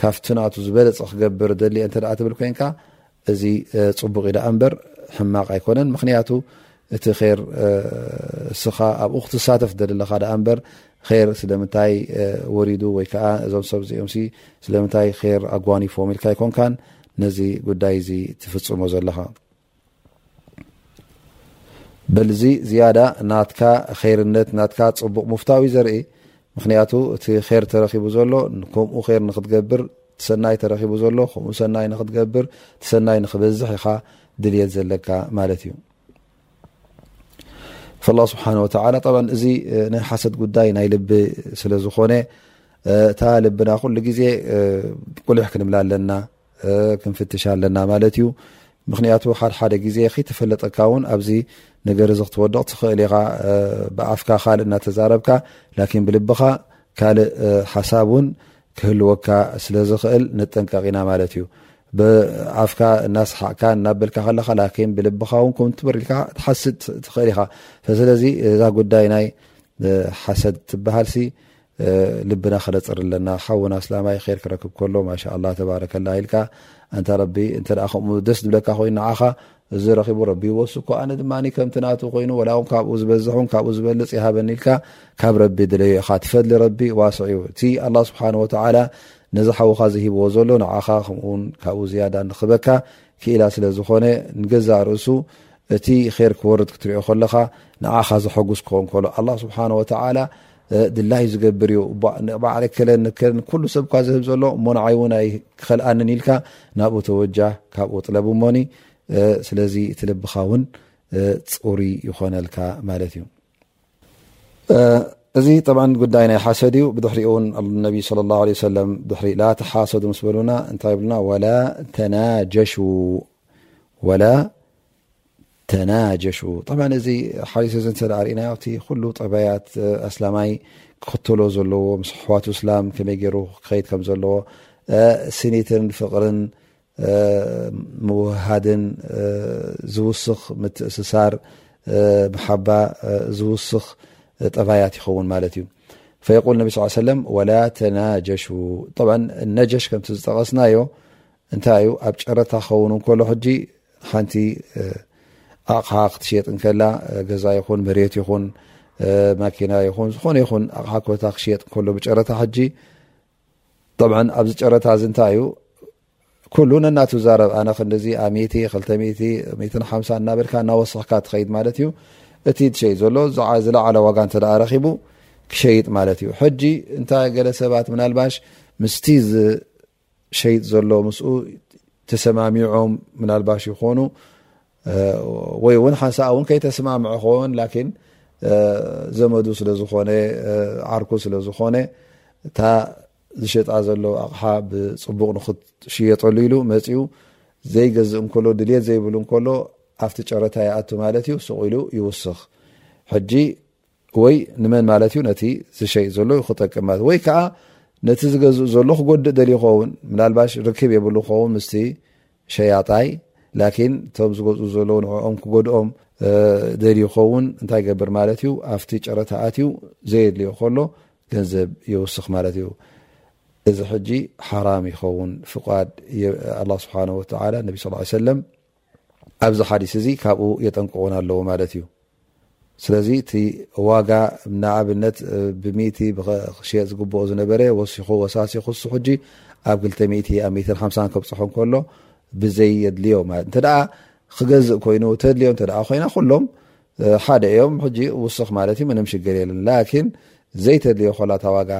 ካብቲ ናቱ ዝበለፀ ክገብር ደሊ እተ ትብል ኮንካ እዚ ፅቡቅ ዳኣ እምበር ሕማቅ ኣይኮነን ምክንያቱ እቲ ር እስኻ ኣብኡ ክትሳተፍ ደለኻ ዳኣ እምበር ር ስለምንታይ ወሪዱ ወይከዓ እዞም ሰብ እዚኦም ስለምንታይ ር ኣጓኒፎም ኢልካ ኣይኮንካን ነዚ ጉዳይ እዚ ትፍፅሞ ዘለኻ በል እዚ ዝያዳ ናትካ ርነት ናትካ ፅቡቕ ምፍታው ዩ ዘርኢ ምክንያቱ እቲ ር ተረኪቡ ዘሎ ከምኡ ር ንክትገብር ሰናይ ተረኪቡ ዘሎ ከምኡ ሰናይ ንክትገብር ሰናይ ንክበዝሕ ኢኻ ድልት ዘለካ ማለት እዩ ላ ስብሓን ወ እዚ ናይ ሓሰት ጉዳይ ናይ ልቢ ስለ ዝኾነ እታ ልብና ኩሉ ግዜ ቁሊሕ ክንብላ ኣለና ክንፍትሽ ኣለና ማለት እዩ ምክንያቱ ሓደሓደ ግዜ ከይተፈለጠካ ውን ኣብዚ ነገር እዚ ክትወድቕ ትኽእል ኢኻ ብኣፍካ ካልእ እናተዛረብካ ላኪን ብልብኻ ካልእ ሓሳብ ውን ክህልወካ ስለ ዝኽእል ንጠንቀቕ ኢና ማለት እዩ ብኣፍካ እናስሓቕካ እናበልካ ከለካ ላኪን ብልብኻ ውን ከም ትበርልካ ትሓስድ ትኽእል ኢኻ ስለዚ እዛ ጉዳይ ናይ ሓሰድ ትበሃልሲ ልብና ከነፅር ኣለና ሓውን ኣስላማይ ር ክረክብ ከሎ ማሻላ ተባረከላ ኢልካ ኣንታ ረቢ እተ ከምኡ ደስ ዝብለካ ኮይኑ ንዓኻ እዚ ረኪቡ ረቢ ይወስኮ ኣነ ድማ ከምቲ ናቱ ኮይኑ ላ ውን ካብኡ ዝበዝሑን ካብኡ ዝበልፅ ይሃበኒ ኢልካ ካብ ረቢ ድለዮ ኢኻ ትፈድሊ ረቢ ዋስዕ እዩ እቲ ኣላ ስብሓን ወተላ ነዚ ሓውካ ዝሂብዎ ዘሎ ንዓኻ ከምኡውን ካብኡ ዝያዳ ንክበካ ክኢላ ስለ ዝኾነ ንገዛእ ርእሱ እቲ ር ክወርድ ክትሪኦ ከለኻ ንዓኻ ዘሐጉስ ክኾን ከሎ ኣላ ስብሓን ወተላ ድላዩ ዝገብር እዩ ባዕለ ከለን ከን ኩሉ ሰብካ ዝህብ ዘሎ እሞ ንዓይ እውን ኣይ ክኸልኣንን ኢልካ ናብኡ ተወጃ ካብኡ ጥለብ እሞኒ ስለዚ እቲ ልብኻ እውን ፅሩ ይኾነልካ ማለት እዩ እዚ ጠብ ጉዳይ ናይ ሓሰድ እዩ ብድሕሪኡ እውን ነቢ ለ ላ ለ ሰለም ድሕሪ ላተሓሰዱ ምስ በሉና እንታይ ብሉና ወላ ተናጀሹ ወላ ተናጀሹ ጠብዓ እዚ ሓዲስ እዚ እንተ ርእናዮ እቲ ኩሉ ጠባያት ኣስላማይ ክኽተሎ ዘለዎ ምስ ኣሕዋቱ እስላም ከመይ ገይሩ ክኸይድ ከም ዘለዎ ስኒትን ፍቕርን ምውህሃድን ዝውስኽ ምትእስሳር መሓባ ዝውስኽ ጠባያት ይኸውን ማለት እዩ ፈየቁል ነቢ ስ ሰለም ወላ ተናጀሹ ጠብዓ ነጀሽ ከምቲ ዝጠቐስናዮ እንታይ እዩ ኣብ ጨረታ ክኸውን እንከሎ ሕጂ ሓንቲ ኣቕሓ ክትሸጥ እንከላ ገዛ ይኹን መሬት ይኹን ማኪና ይኹን ዝኾነ ይኹን ኣቕሓ ኮታ ክሸጥ እንከሎ ብጨረታ ሕጂ ጠብዓ ኣብዚ ጨረታ እዚ እንታይ እዩ ኩሉ ነናት ዛረብ ኣነ ክንዲዚ ኣ ሓሳ እናበልካ እናወሰኽካ ትኸይድ ማለት እዩ እቲ ትሸይጥ ዘሎ ዝለዓለ ዋጋ እንተ ረኪቡ ክሸይጥ ማለት እዩ ሕጂ እንታይ ገለ ሰባት ምናልባሽ ምስቲ ሸይጥ ዘሎ ምስኡ ተሰማሚዖም ምናልባሽ ይኾኑ ወይ ውን ሓንሳኣ ውን ከይተስማምዐ ኸውን ላኪን ዘመዱ ስለ ዝኾነ ዓርኩ ስለ ዝኾነ እታ ዝሸጣ ዘሎ ኣቕሓ ብፅቡቕ ንክትሽየጠሉ ኢሉ መፅኡ ዘይገዝእ እንከሎ ድልት ዘይብሉ እንከሎ ኣብቲ ጨረታ ይኣቱ ማለት እዩ ሱቕ ኢሉ ይውስኽ ሕጂ ወይ ንመን ማለት እዩ ነቲ ዝሸይጥ ዘሎ ክጠቅም ማለት ወይ ከዓ ነቲ ዝገዝእ ዘሎ ክጎድእ ደል ይኸውን ምናልባሽ ርክብ የብሉ ክኸውን ምስቲ ሸያጣይ ላኪን እቶም ዝገዝኡ ዘለዉ ንዕኦም ክጎድኦም ደል ይኸውን እንታይ ገብር ማለት እዩ ኣብቲ ጨረታ ኣትዩ ዘየድልዮ ከሎ ገንዘብ ይውስኽ ማለት እዩ እዚ ሕጂ ሓራም ይኸውን ፍቃድ ኣላ ስብሓን ወተላ ነቢ ስ ሰለም ኣብዚ ሓዲስ እዚ ካብኡ የጠንቅቑና ኣለዎ ማለት እዩ ስለዚ እቲ ዋጋ ንኣብነት ብሚእቲ ክሽየጥ ዝግብኦ ዝነበረ ወሲኹ ወሳሲ ክሱ ሕጂ ኣብ ክልተ ሚእቲ ኣብ ሚትን ሓምሳን ከብፅሖ ከሎ ብዘይ የድልዮ ማለት እንተ ክገዝእ ኮይኑ ተድልዮ እንተ ኮይና ኩሎም ሓደ እዮም ሕጂ ውስኽ ማለት እዩ ምንም ሽግር የለን ላኪን ዘይተድልዮ ኮላታ ዋጋ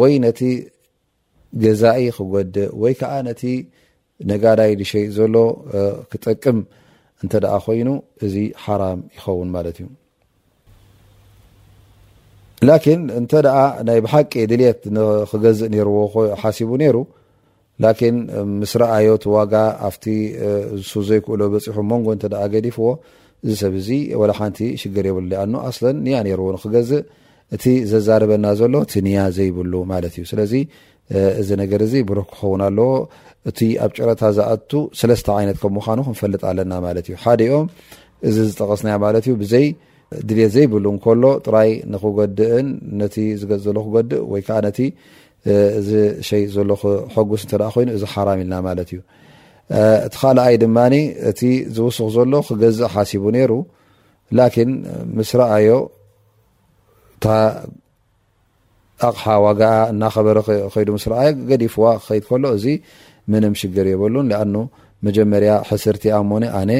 ወይ ነቲ ገዛኢ ክጎድእ ወይ ከዓ ነቲ ነጋዳይ ድሸይ ዘሎ ክጠቅም እንተ ኮይኑ እዚ ሓራም ይኸውን ማለት እዩ ላኪን እንተ ናይ ብሓቂ ድልት ክገዝእ ነርዎ ሓሲቡ ነይሩ ላኪን ምስ ረኣዮት ዋጋ ኣብቲ ንሱ ዘይክእሎ በፂሑ መንጎ እተ ገዲፍዎ እዚ ሰብ እዚ ወላ ሓንቲ ሽግር የብሉ ኣኖ ኣስለን ንያ ነርዎ ንክገዝእ እቲ ዘዛርበና ዘሎ እቲ ንያ ዘይብሉ ማለት እዩ ስለዚ እዚ ነገር እዚ ብሩህ ክኸውን ኣለዎ እቲ ኣብ ጨረታ ዝኣቱ ሰለስተ ዓይነት ከም ምዃኑ ክንፈልጥ ኣለና ማለት እዩ ሓደኦም እዚ ዝጠቐስናዮ ማለት እዩ ብዘይ ድልት ዘይብሉ እንከሎ ጥራይ ንክገድእን ነቲ ዝገ ዘሎ ክገድእ ወይ ከዓ ነቲ ዝሸይ ዘሎ ክሐጉስ እተ ኮይኑ እዚ ሓራም ኢልና ማለት እዩ እቲ ካልኣይ ድማ እቲ ዝውስኽ ዘሎ ክገዝእ ሓሲቡ ነይሩ ላኪን ምስ ረኣዮ ኣቕሓ ዋጋኣ እናኸበረ ከይዱ ምስ ረኣየ ገዲፍዋ ክኸይድ ከሎ እዚ ምንም ሽግር የበሉን ኣኑ መጀመርያ ሕስርቲ ኣ ሞኒ ኣነ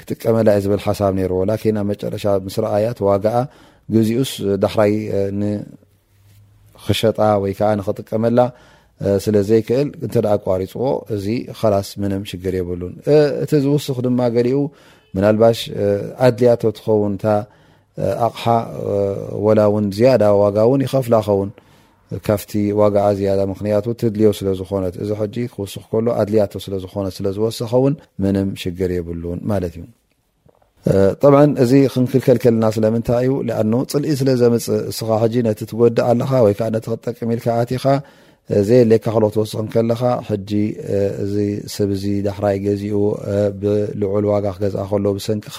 ክጥቀመላ የ ዝበል ሓሳብ ነይርዎ ላኪን ኣብ መጨረሻ ምስ ረኣያት ዋጋኣ ግዚኡስ ዳሕራይ ንክሸጣ ወይ ከዓ ንክጥቀመላ ስለ ዘይክእል እንተ ኣቋሪፅዎ እዚ ኸላስ ምንም ሽግር የብሉን እቲ ዝውስኽ ድማ ገሊኡ ምናልባሽ ኣድልያቶ ትኸውን እታ ኣቕሓ ወላ ውን ዝያዳ ዋጋ ውን ይኸፍላ ኸውን ካብቲ ዋጋኣ ዝያዳ ምክንያቱ ትድልዮ ስለ ዝኾነት እዚ ሕጂ ክውስኽ ከሎ ኣድልያቶ ስለ ዝኾነት ስለ ዝወሰኸ ውን ምንም ሽግር የብሉን ማለት እዩ ጠብ እዚ ክንክልከል ከልና ስለምንታይ እዩ ኣኑ ፅልኢ ስለ ዘምፅእ እስኻ ሕጂ ነቲ ትጎድእ ኣለኻ ወይ ከዓ ነቲ ክጠቅም ኢልካ ኣትኻ ዘየለካ ክሎ ክትወስኽ ከለኻ ሕጂ እዚ ሰብ እዚ ዳሕራይ ገዚኡ ብልዑል ዋጋ ክገዝኣ ከሎ ብሰንኪኻ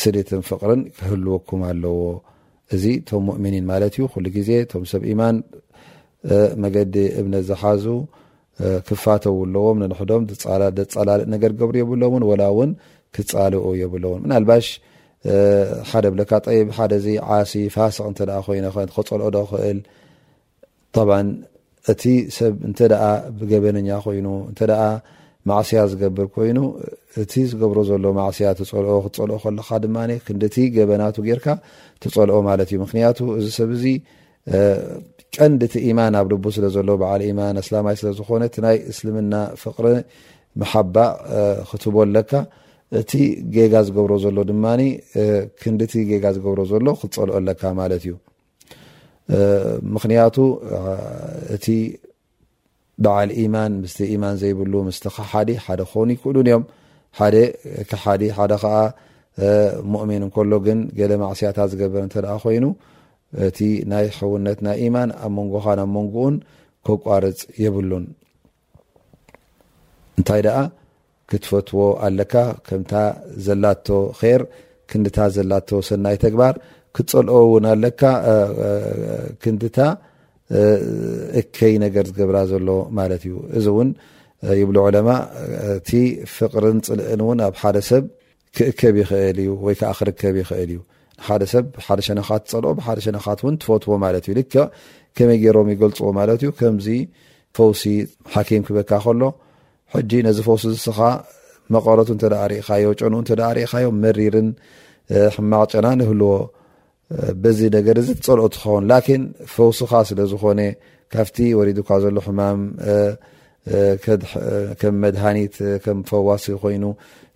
ስኒትን ፍቕርን ክህልወኩም ኣለዎ እዚ ቶም ሙእሚኒን ማለት እዩ ኩሉ ግዜ ቶም ሰብ ኢማን መገዲ እምነት ዝሓዙ ክፋተው ኣለዎም ንንሕዶም ዘፀላልእ ነገር ገብሩ የብሎምን ወላ እውን ክፃልኡ የብለዎን ምናልባሽ ሓደ ብለካ ጠይብ ሓደዚ ዓሲ ፋስቕ እንተ ኮይነ ከፀልኦ ዶ ክእል ጠብዓን እቲ ሰብ እንተ ብገበነኛ ኮይኑ እንተ ማዕስያ ዝገብር ኮይኑ እቲ ዝገብሮ ዘሎ ማዕስያ ትፀልኦ ክትፀልኦ ከለካ ድማ ክንዲቲ ገበናቱ ጌርካ ትፀልኦ ማለት እዩ ምክንያቱ እዚ ሰብ እዚ ቀንዲ እቲ ኢማን ኣብ ልቡ ስለ ዘሎ በዓል ኢማን ኣስላማይ ስለ ዝኾነ እቲ ናይ እስልምና ፍቅሪ መሓባ ክትቦ ኣለካ እቲ ጌጋ ዝገብሮ ዘሎ ድማ ክንዲቲ ጌጋ ዝገብሮ ዘሎ ክትፀልኦ ኣለካ ማለት እዩ ምክንያቱ እቲ በዓል ኢማን ምስ ኢማን ዘይብሉ ምስ ከሓዲ ሓደ ክኾኑ ይክእሉን እዮም ሓደ ከሓዲ ሓደ ከዓ ሙእሚን እንከሎ ግን ገለ ማዕስያታት ዝገበር እተ ኮይኑ እቲ ናይ ሕውነት ናይ ኢማን ኣብ መንጎኻን ኣብ መንጎኡን ከቋርፅ የብሉን እንታይ ደኣ ክትፈትዎ ኣለካ ከምታ ዘላቶ ር ክንድታ ዘላቶ ሰናይ ተግባር ክትፀልኦ እውን ኣለካ ክንድታ እከይ ነገር ዝገብራ ዘሎ ማለት እዩ እዚ እውን ይብሉ ዕለማ እቲ ፍቅርን ፅልእን እውን ኣብ ሓደ ሰብ ክእከብ ይኽእል እዩ ወይ ከዓ ክርከብ ይኽእል እዩ። ንሓደ ሰብ ብሓደ ሸነኻ ትፀልኦ ብሓደ ሸነኻት እውን ትፈትዎ ማለት እዩ። ልክዕ ከመይ ገይሮም ይገልፅዎ ማለት እዩ ከምዚ ፈውሲ ሓኪም ክበካ ከሎ ሕጂ ነዚ ፈውሲ ዝስኻ መቐረቱ እንተ ርኢኻዮ ጨንኡ እንተ ርኢኻዮ መሪርን ሕማቅ ጨና ንህልዎ በዚ ነገር እዚ ትፀልኦ ትኸውን ላኪን ፈውስኻ ስለ ዝኾነ ካብቲ ወሪዱካ ዘሎ ሕማም ከም መድሃኒት ከም ፈዋሲ ኮይኑ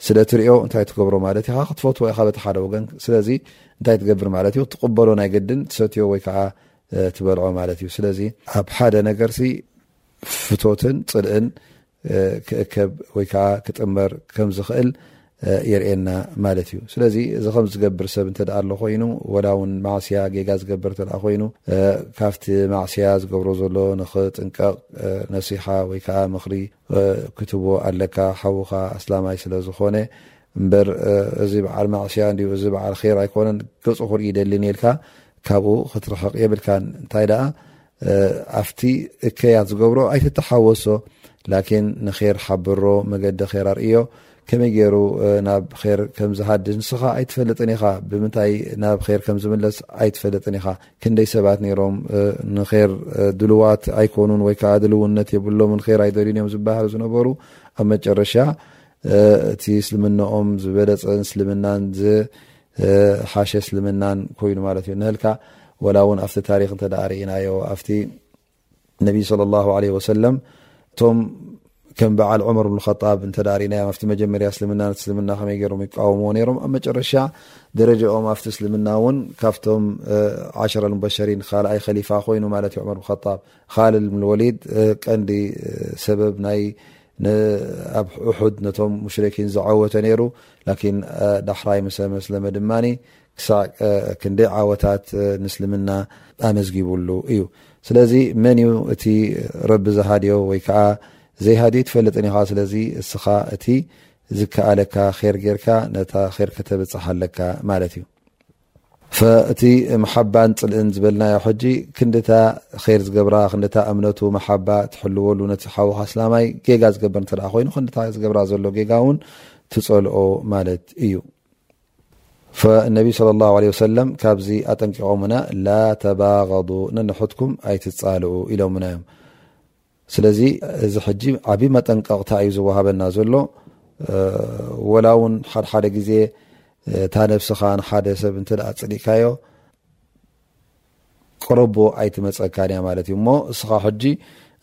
ስለ ትሪኦ እንታይ ትገብሮ ማለት ኢካ ክትፈትዎ ኢካ በቲ ሓደ ወገን ስለዚ እንታይ ትገብር ማለት እዩ ትቕበሎ ናይ ገድን ትሰትዮ ወይ ከዓ ትበልዖ ማለት እዩ ስለዚ ኣብ ሓደ ነገር ሲ ፍቶትን ፅልእን ክእከብ ወይ ከዓ ክጥመር ከም ዝኽእል የርእየና ማለት እዩ። ስለዚ እዚ ከም ዝገብር ሰብ እንተ ኣሎ ኮይኑ ወላ እውን ማዕስያ ጌጋ ዝገብር እተ ኮይኑ ካብቲ ማዕስያ ዝገብሮ ዘሎ ንክጥንቀቕ ነሲሓ ወይ ከዓ ምኽሪ ክትቦ ኣለካ ሓዉካ ኣስላማይ ስለ ዝኾነ እምበር እዚ በዓል ማዕስያ እንዲ እዚ በዓል ር ኣይኮነን ገፁ ክርኢ ደሊ ኒልካ ካብኡ ክትርሕቕ የብልካን እንታይ ደኣ ኣብቲ እከያት ዝገብሮ ኣይትተሓወሶ ላኪን ንር ሓብሮ መገዲ ር ኣርእዮ ከመይ ገይሩ ናብ ር ከምዝሃድድ ንስኻ ኣይትፈልጥን ኢኻ ብምንታይ ናብ ር ከምዝምለስ ኣይትፈልጥን ኢኻ ክንደይ ሰባት ነሮም ንር ድልዋት ኣይኮኑን ወይከዓ ድልውነት የብሎም ንር ኣይደልዩን እዮም ዝበሃሉ ዝነበሩ ኣብ መጨረሻ እቲ እስልምናኦም ዝበለፀ እስልምናን ዝሓሸ እስልምናን ኮይኑ ማለት እዩ ንህልካ ወላ እውን ኣብቲ ታሪክ እንተ ርእናዮ ኣብቲ ነቢይ ስለ ላ ለ ወሰለም እቶም ከም በዓል ዑመር ብን ጣብ እተ ርእናዮ ኣብቲ መጀመርያ እስልምና እስልምና ከመይ ገሮም ይቃወምዎ ነይሮም ኣብ መጨረሻ ደረጃኦም ኣብቲ እስልምና እውን ካብቶም ዓሽረ በሸሪን ካልኣይ ከሊፋ ኮይኑ ማለት እዩ ዑመር ብጣብ ካልል ወሊድ ቀንዲ ሰበብ ናይ ንኣብ ሑድ ነቶም ሙሽሪኪን ዝዓወተ ነይሩ ላኪን ዳሕራይ ምሰ መስለመ ድማ ክሳዕ ክንደይ ዓወታት ምስልምና ኣመዝጊብሉ እዩ ስለዚ መን እዩ እቲ ረቢ ዝሃድዮ ወይ ከዓ ዘይሃድዩ ትፈልጥን ኢኻ ስለዚ እስኻ እቲ ዝከኣለካ ር ጌርካ ነታ ር ከተብፅሓ ኣለካ ማለት እዩ እቲ መሓባን ፅልእን ዝበልናዮ ሕጂ ክንዲ እታ ር ዝገብራ ክንዲ እታ እምነቱ መሓባ ትሕልወሉ ነቲ ሓውካ ኣስላማይ ጌጋ ዝገብር እተ ኮይኑ ክንዲ እታ ዝገብራ ዘሎ ጌጋ እውን ትፀልኦ ማለት እዩ ነቢ صለ ላه ለ ወሰለም ካብዚ ኣጠንቂቖምና ላተባغዱ ነንሕትኩም ኣይትፃልኡ ኢሎምና እዮም ስለዚ እዚ ሕጂ ዓቢ መጠንቀቕታ እዩ ዝወሃበና ዘሎ ወላ እውን ሓድሓደ ግዜ እታ ነብስኻ ንሓደ ሰብ እንተ ኣጽሊእካዮ ቅረቦ ኣይትመፀካን እያ ማለት እዩ እሞ እስኻ ሕጂ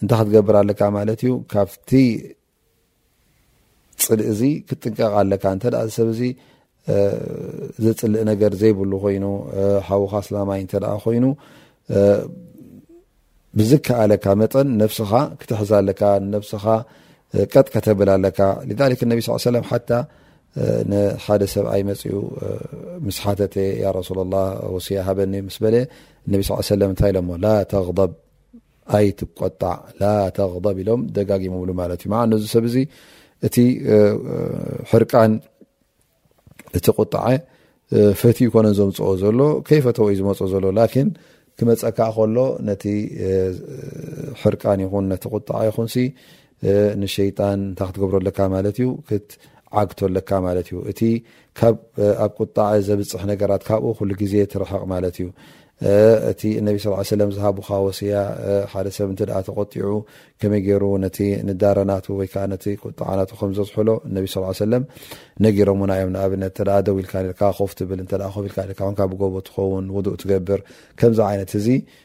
እንታይ ክትገብር ኣለካ ማለት እዩ ካብቲ ፅልኢ እዚ ክትጥንቀቕ ኣለካ እንተ ዝሰብ እዚ ዘፅልእ ነገር ዘይብሉ ኮይኑ ሓዉካ ስላማይ እተ ኮይኑ ብዝከኣለካ መጠን ነብስኻ ክትሕዝ ኣለካ ነብስኻ ቀጥ ከተብል ኣለካ ሊክ ነቢ ስ ሰለ ሓታ ንሓደ ሰብኣይ መፅኡ ምስ ሓተተ ያ ረሱላ ላ ወስያ ሃበኒ ምስ በለ ነቢ ስ ሰለ እንታይ ኢሎሞ ላ ተቕደብ ኣይትቆጣዕ ላ ተቕደብ ኢሎም ደጋጊሞምሉ ማለት እዩ መዓ ነዚ ሰብ እዚ እቲ ሕርቃን እቲ ቁጣዐ ፈትዩ ኮነ ዘምፅኦ ዘሎ ከይፈተወ እዩ ዝመፅ ዘሎ ላኪን ክመፀካ ከሎ ነቲ ሕርቃን ይኹን ነቲ ቁጣዓ ይኹን ንሸይጣን እንታይ ክትገብሮ ኣለካ ማለት እዩ ክትዓግቶ ኣለካ ማለት እዩ እቲ ካብ ኣብ ቁጣዐ ዘብፅሕ ነገራት ካብኡ ኩሉ ግዜ ትርሕቕ ማለት እዩ እቲ እነቢ ስ ሰለም ዝሃቡካ ወስያ ሓደ ሰብ እንተ ተቆጢዑ ከመይ ገይሩ ነቲ ንዳረናቱ ወይ ከዓ ነቲ ቁጣዓናቱ ከም ዘዝሕሎ እነቢ ስ ሰለም ነጊሮምና እዮም ንኣብነት ተ ደው ኢልካ ልካ ኮፍ ትብል እተ ኮፍ ኢልካ ልካ ኮንካ ብጎቦ ትኸውን ውዱእ ትገብር ከምዚ ዓይነት እዚ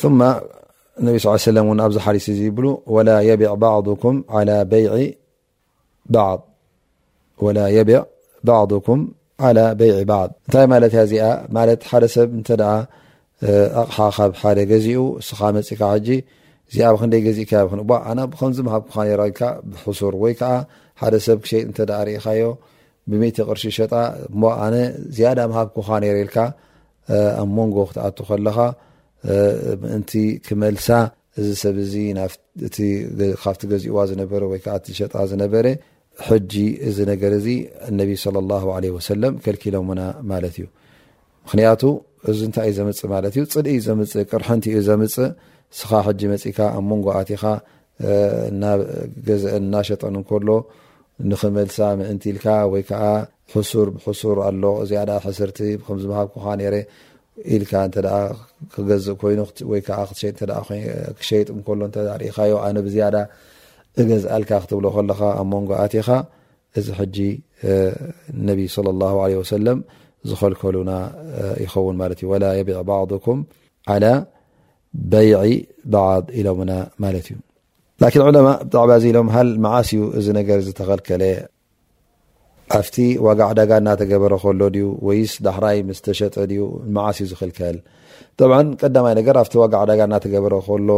ثم ነቢ ص ه ሰለም ን ኣብዚ ሓዲስ እዚ ይብሉ ወላ የቢዕ ባዕኩም ዓላ በይዒ ባዕድ እንታይ ማለት እያ እዚኣ ማለት ሓደ ሰብ እንተ ኣቕሓ ካብ ሓደ ገዚኡ እስኻ መፅእካ ሕጂ እዚኣ ብክንደይ ገዚእካ ይብክን እ ኣና ብከምዚ ምሃብኩካ ነራ ኢልካ ብሕሱር ወይ ከዓ ሓደ ሰብ ክሸይጥ እንተ ርእኻዮ ብመቲ ቅርሺ ሸጣ እሞ ኣነ ዝያዳ ምሃብኩካ ነረ ኢልካ ኣብ ሞንጎ ክትኣቱ ከለኻ ምእንቲ ክመልሳ እዚ ሰብ እዚ ካብቲ ገዚእዋ ዝነበረ ወይ ከዓ ሸጣ ዝነበረ ሕጂ እዚ ነገር እዚ እነቢ ለ ላ ለ ወሰለም ከልኪሎምና ማለት እዩ ምክንያቱ እዚ እንታይ እዩ ዘምፅእ ማለት እዩ ፅልኢ እዩ ዘምፅእ ቅርሕንቲ እዩ ዘምፅእ ስኻ ሕጂ መፅእካ ኣብ መንጎ ኣትኻ እናገዘአን እናሸጠን እንከሎ ንክመልሳ ምእንቲ ኢልካ ወይ ከዓ ሕሱር ብሕሱር ኣሎ እዚኣ ዳ ሕስርቲ ከምዚ ምሃብኩካ ነረ ኢልካ እተ ክገዝእ ኮይኑ ወይ ከዓ ክትሸይክሸይጥ እንከሎ እተርእካዮ ኣነ ብዝያዳ እገዝኣልካ ክትብሎ ከለካ ኣብ መንጎ ኣቲኻ እዚ ሕጂ ነቢ صለ ላه ለ ወሰለም ዝኸልከሉና ይኸውን ማለት እዩ ወላ የቢዕ ባዕኩም ዓላ በይዒ በዓድ ኢሎምና ማለት እዩ ላኪን ዑለማ ብዛዕባ እዚ ኢሎም ሃል መዓስ እዩ እዚ ነገር ዝተኸልከለ ኣብቲ ዋጋ ዕዳጋ እናተገበረ ከሎ ድዩ ወይስ ዳሕራይ ምስ ተሸጠ ድዩ መዓስ እዩ ዝኽልከል ጠብ ቀዳማይ ነገር ኣብቲ ዋጋ ዕዳጋ እናተገበረ ከሎ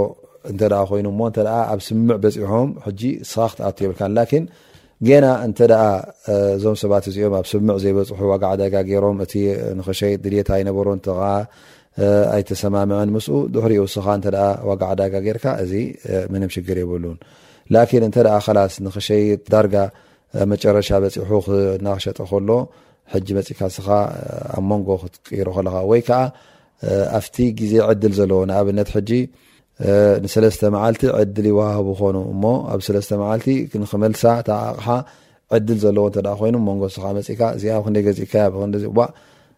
እንተ ኮይኑ እሞ እተ ኣብ ስምምዕ በፂሖም ሕጂ ስኻ ክትኣት የብልካ ላኪን ገና እንተ እዞም ሰባት እዚኦም ኣብ ስምምዕ ዘይበፅሑ ዋጋ ዕዳጋ ገይሮም እቲ ንኸሸይ ድልት ኣይነበሮ እተ ኣይትሰማምዕን ምስኡ ድሕሪኡ እስኻ እንተ ዋጋ ዕዳጋ ጌርካ እዚ ምንም ሽግር የብሉን ላኪን እንተ ከላስ ንክሸይጥ ዳርጋ መጨረሻ በፂሑ ናክሸጠ ከሎ ሕጂ መፂካ እስኻ ኣብ መንጎ ክትቅይሮ ከለካ ወይ ከዓ ኣብቲ ግዜ ዕድል ዘለዎ ንኣብነት ሕጂ ንሰለስተ መዓልቲ ዕድል ይወሃቡ ኮኑ እሞ ኣብ ሰለስተ መዓልቲ ንክመልሳ እታ ኣቕሓ ዕድል ዘለዎ እተ ኮይኑ መንጎ እስኻ መፅካ እዚኣ ክንደይ ገዚእካያ ብክንደዚ እ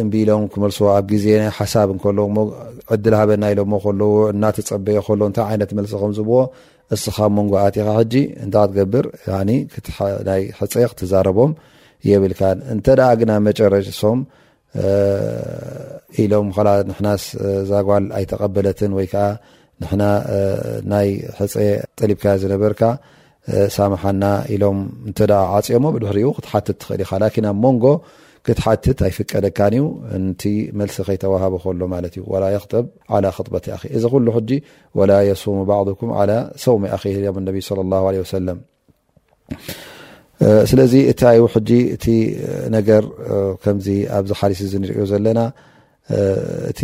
እምቢ ኢሎም ክመልስዎ ኣብ ግዜ ናይ ሓሳብ እንከሎ እሞ ዕድል ሃበና ኢሎሞ ከለዎ እናተፀበየ ከሎ እንታይ ዓይነት መልሲ ከም ዝብዎ እስኻ መንጎ ኣቲኻ ሕጂ እንታይ ክትገብር ናይ ሕፀ ክትዛረቦም የብልካን እንተ ግን ኣብ መጨረሶም ኢሎም ላ ንሕናስ ዛጓል ኣይተቐበለትን ወይ ከዓ ንሕና ናይ ሕፀ ጠሊብካዮ ዝነበርካ ሳምሓና ኢሎም እንተ ዓፅዮሞ ብድሕሪኡ ክትሓትት ትኽእል ኢኻ ላኪን ኣብ ሞንጎ ክትሓትት ኣይፍቀደካን እዩ ንቲ መልሲ ከይተዋሃበ ከሎ ማለት እዩ ወላ የኽጠብ ዓላ ክጥበት ኣኺ እዚ ኩሉ ሕጂ ወላ የሱሙ ባዕኩም ዓላ ሰውሚ ኣኺ ዮም ነቢ ለ ላ ለ ወሰለም ስለዚ እታይ ሕጂ እቲ ነገር ከምዚ ኣብዚ ሓዲስ እዚ ንሪኦ ዘለና እቲ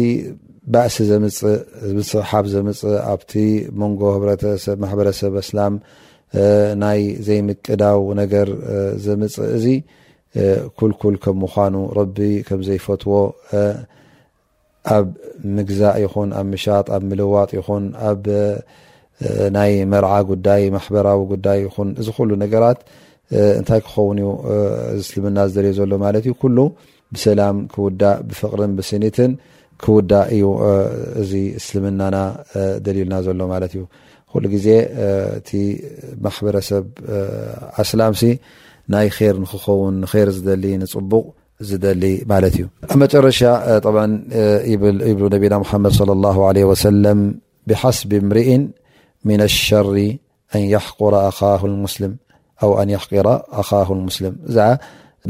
ባእሲ ዘምፅእ ምስሕሓብ ዘምፅእ ኣብቲ መንጎ ህብረተሰብ ማሕበረሰብ ኣስላም ናይ ዘይምቅዳው ነገር ዘምፅእ እዚ ኩልኩል ከም ምዃኑ ረቢ ከም ዘይፈትዎ ኣብ ምግዛእ ይኹን ኣብ ምሻጥ ኣብ ምልዋጥ ይኹን ኣብ ናይ መርዓ ጉዳይ ማሕበራዊ ጉዳይ ይኹን እዚ ኩሉ ነገራት እንታይ ክኸውን እዩ እስልምና ዝደልዮ ዘሎ ማለት እዩ ኩሉ ብሰላም ክውዳእ ብፍቅርን ብስኒትን ክውዳእ እዩ እዚ እስልምናና ደልዩልና ዘሎ ማለት እዩ ኩሉ ግዜ እቲ ማሕበረሰብ ኣስላምሲ ናይ ር ንክኸውን ንር ዝደሊ ንፅቡቕ ዝደሊ ማለት እዩ ኣብ መጨረሻ ብ ይብሉ ነቢና ሙሓመድ ለ ላ ለ ወሰለም ብሓስቢ ምርኢን ምና ሸሪ ኣን የሕቁረ ኣኻሁ ልሙስልም ኣው ኣን የሕቂረ ኣኻሁ ልሙስልም እዛዓ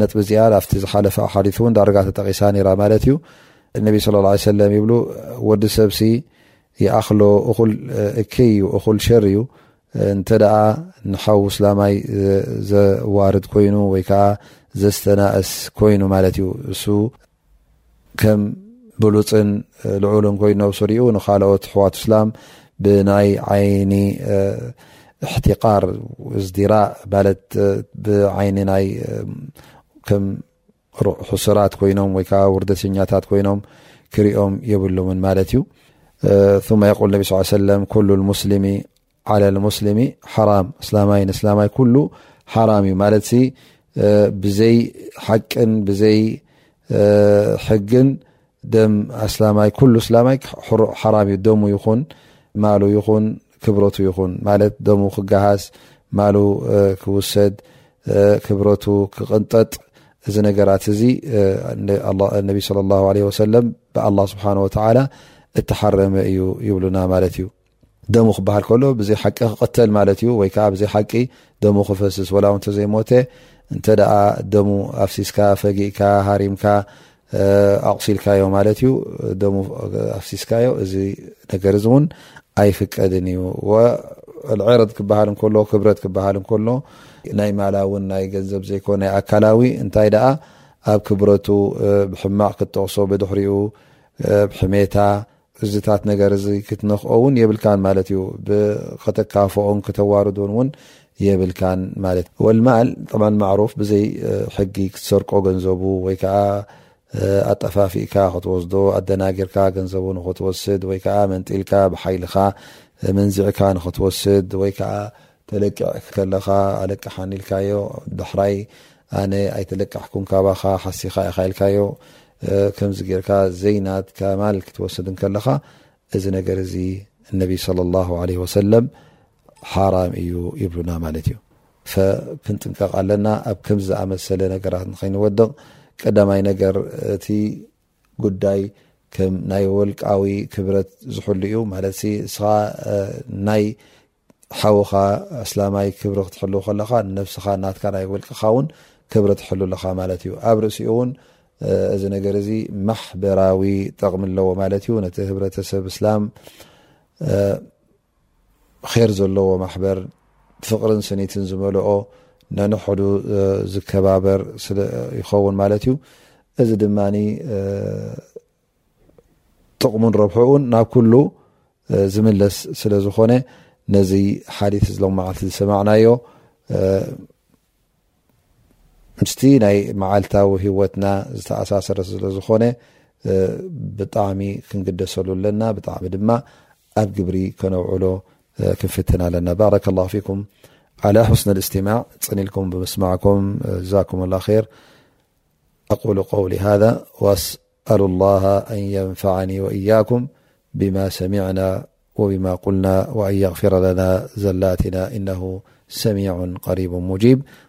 ነጥቢ እዚኣ ኣብቲ ዝሓለፈ ኣሓዲት እውን ዳርጋ ተጠቒሳ ነራ ማለት እዩ እነቢ ስለ ላ ሰለም ይብሉ ወዲ ሰብሲ ይኣኽሎ እኹል እከይ እዩ እኹል ሸር እዩ እንተ ደኣ ንሓው ስላማይ ዘዋርድ ኮይኑ ወይ ከዓ ዘስተናእስ ኮይኑ ማለት እዩ እሱ ከም ብሉፅን ልዑልን ኮይኑ ኣብሱሪኡ ንካልኦት ኣሕዋት እስላም ብናይ ዓይኒ እሕትቃር እዝዲራእ ማለት ብዓይኒ ናይ ከም ሕሱራት ኮይኖም ወይ ከዓ ውርደተኛታት ኮይኖም ክሪኦም የብሉምን ማለት እዩ ثመ የቁል ነቢ ስ ሰለም ኩሉ ሙስሊሚ ዓላ ልሙስሊሚ ሓራም እስላማይ ንእስላማይ ኩሉ ሓራም እዩ ማለት ብዘይ ሓቅን ብዘይ ሕግን ደም ኣስላማይ ኩሉ እስላማይ ሓራም እዩ ደሙ ይኹን ማሉ ይኹን ክብረቱ ይኹን ማለት ደሙ ክገሃስ ማሉ ክውሰድ ክብረቱ ክቕንጠጥ እዚ ነገራት እዚ ነቢ ለ ላ ለ ወሰለም ብኣላ ስብሓን ወተዓላ እተሓረመ እዩ ይብሉና ማለት እዩ ደሙ ክበሃል ከሎ ብዘይ ሓቂ ክቐተል ማለት እዩ ወይ ከዓ ብዘይ ሓቂ ደሙ ክፈስስ ወላ ው እንተዘይሞተ እንተ ደሙ ኣፍሲስካ ፈጊእካ ሃሪምካ ኣቑሲልካዮ ማለት እዩ ደሙ ኣፍሲስካዮ እዚ ነገር እዚ እውን ኣይፍቀድን እዩ ዕረድ ክበሃል እከሎ ክብረት ክበሃል እከሎ ናይ ማላ እውን ናይ ገንዘብ ዘይኮ ናይ ኣካላዊ እንታይ ደኣ ኣብ ክብረቱ ብሕማቕ ክጠቕሶ ብድሕሪኡ ብሕሜታ እዚታት ነገር እዚ ክትነክኦ ውን የብልካን ማለት እዩ ብከተካፈኦን ከተዋርዶን ውን የብልካን ማለት እዩ ወልማል ጠማን ማዕሩፍ ብዘይ ሕጊ ክትሰርቆ ገንዘቡ ወይ ከዓ ኣጠፋፊእካ ክትወስዶ ኣደናጊርካ ገንዘቡ ንክትወስድ ወይ ከዓ መንጢልካ ብሓይልካ መንዚዕካ ንክትወስድ ወይ ከዓ ተለቂዕ ከለኻ ኣለቅሓኒ ኢልካዮ ዳሕራይ ኣነ ኣይተለቃሕኩን ካባኻ ሓሲኻ ኢኻ ኢልካዮ ከምዚ ጌርካ ዘይናት ከማል ክትወስድ እንከለኻ እዚ ነገር እዚ እነቢይ صለ ላሁ ለ ወሰለም ሓራም እዩ ይብሉና ማለት እዩ ክንጥንቀቕ ኣለና ኣብ ከምዚ ዝኣመሰለ ነገራት ንኸይንወድቕ ቀዳማይ ነገር እቲ ጉዳይ ከም ናይ ወልቃዊ ክብረት ዝሕሉ እዩ ማለት እስኻ ናይ ሓውኻ ኣስላማይ ክብሪ ክትሕልው ከለኻ ንነብስኻ ናትካ ናይ ውልቅኻ ውን ክብሪ ትሕሉ ኣለኻ ማለት እዩ ኣብ ርእሲኡ ውን እዚ ነገር እዚ ማሕበራዊ ጠቕሚ ኣለዎ ማለት እዩ ነቲ ህብረተሰብ እስላም ር ዘለዎ ማሕበር ፍቕርን ስኒትን ዝመልኦ ነንሕዱ ዝከባበር ስለ ይኸውን ማለት እዩ እዚ ድማ ጥቕሙን ረብሕኡን ናብ ኩሉ ዝምለስ ስለ ዝኾነ ነዚ ሓዲት እዚ ሎመዓልቲ ዝሰማዕናዮ ምስቲ ናይ መዓልታዊ ህወትና ዝተኣሳሰረ ስለዝኾነ ብጣዕሚ ክንግደሰሉ ኣለና ብጣዕሚ ድማ ኣብ ግብሪ ከነውዕሎ ክንፍትን ኣለና ባረከ ላሁ ፊኩም ዓላ ሕስነ ልእስትማዕ ፅኒኢልኩም ብምስማዕኩም ዛኩም ላ ር ኣቁሉ ቀውሊ ሃ الله أن ينفعني وإياكم بما سمعنا وبما قلنا وأن يغفر لنا زلاتنا إنه سميع قريب مجيب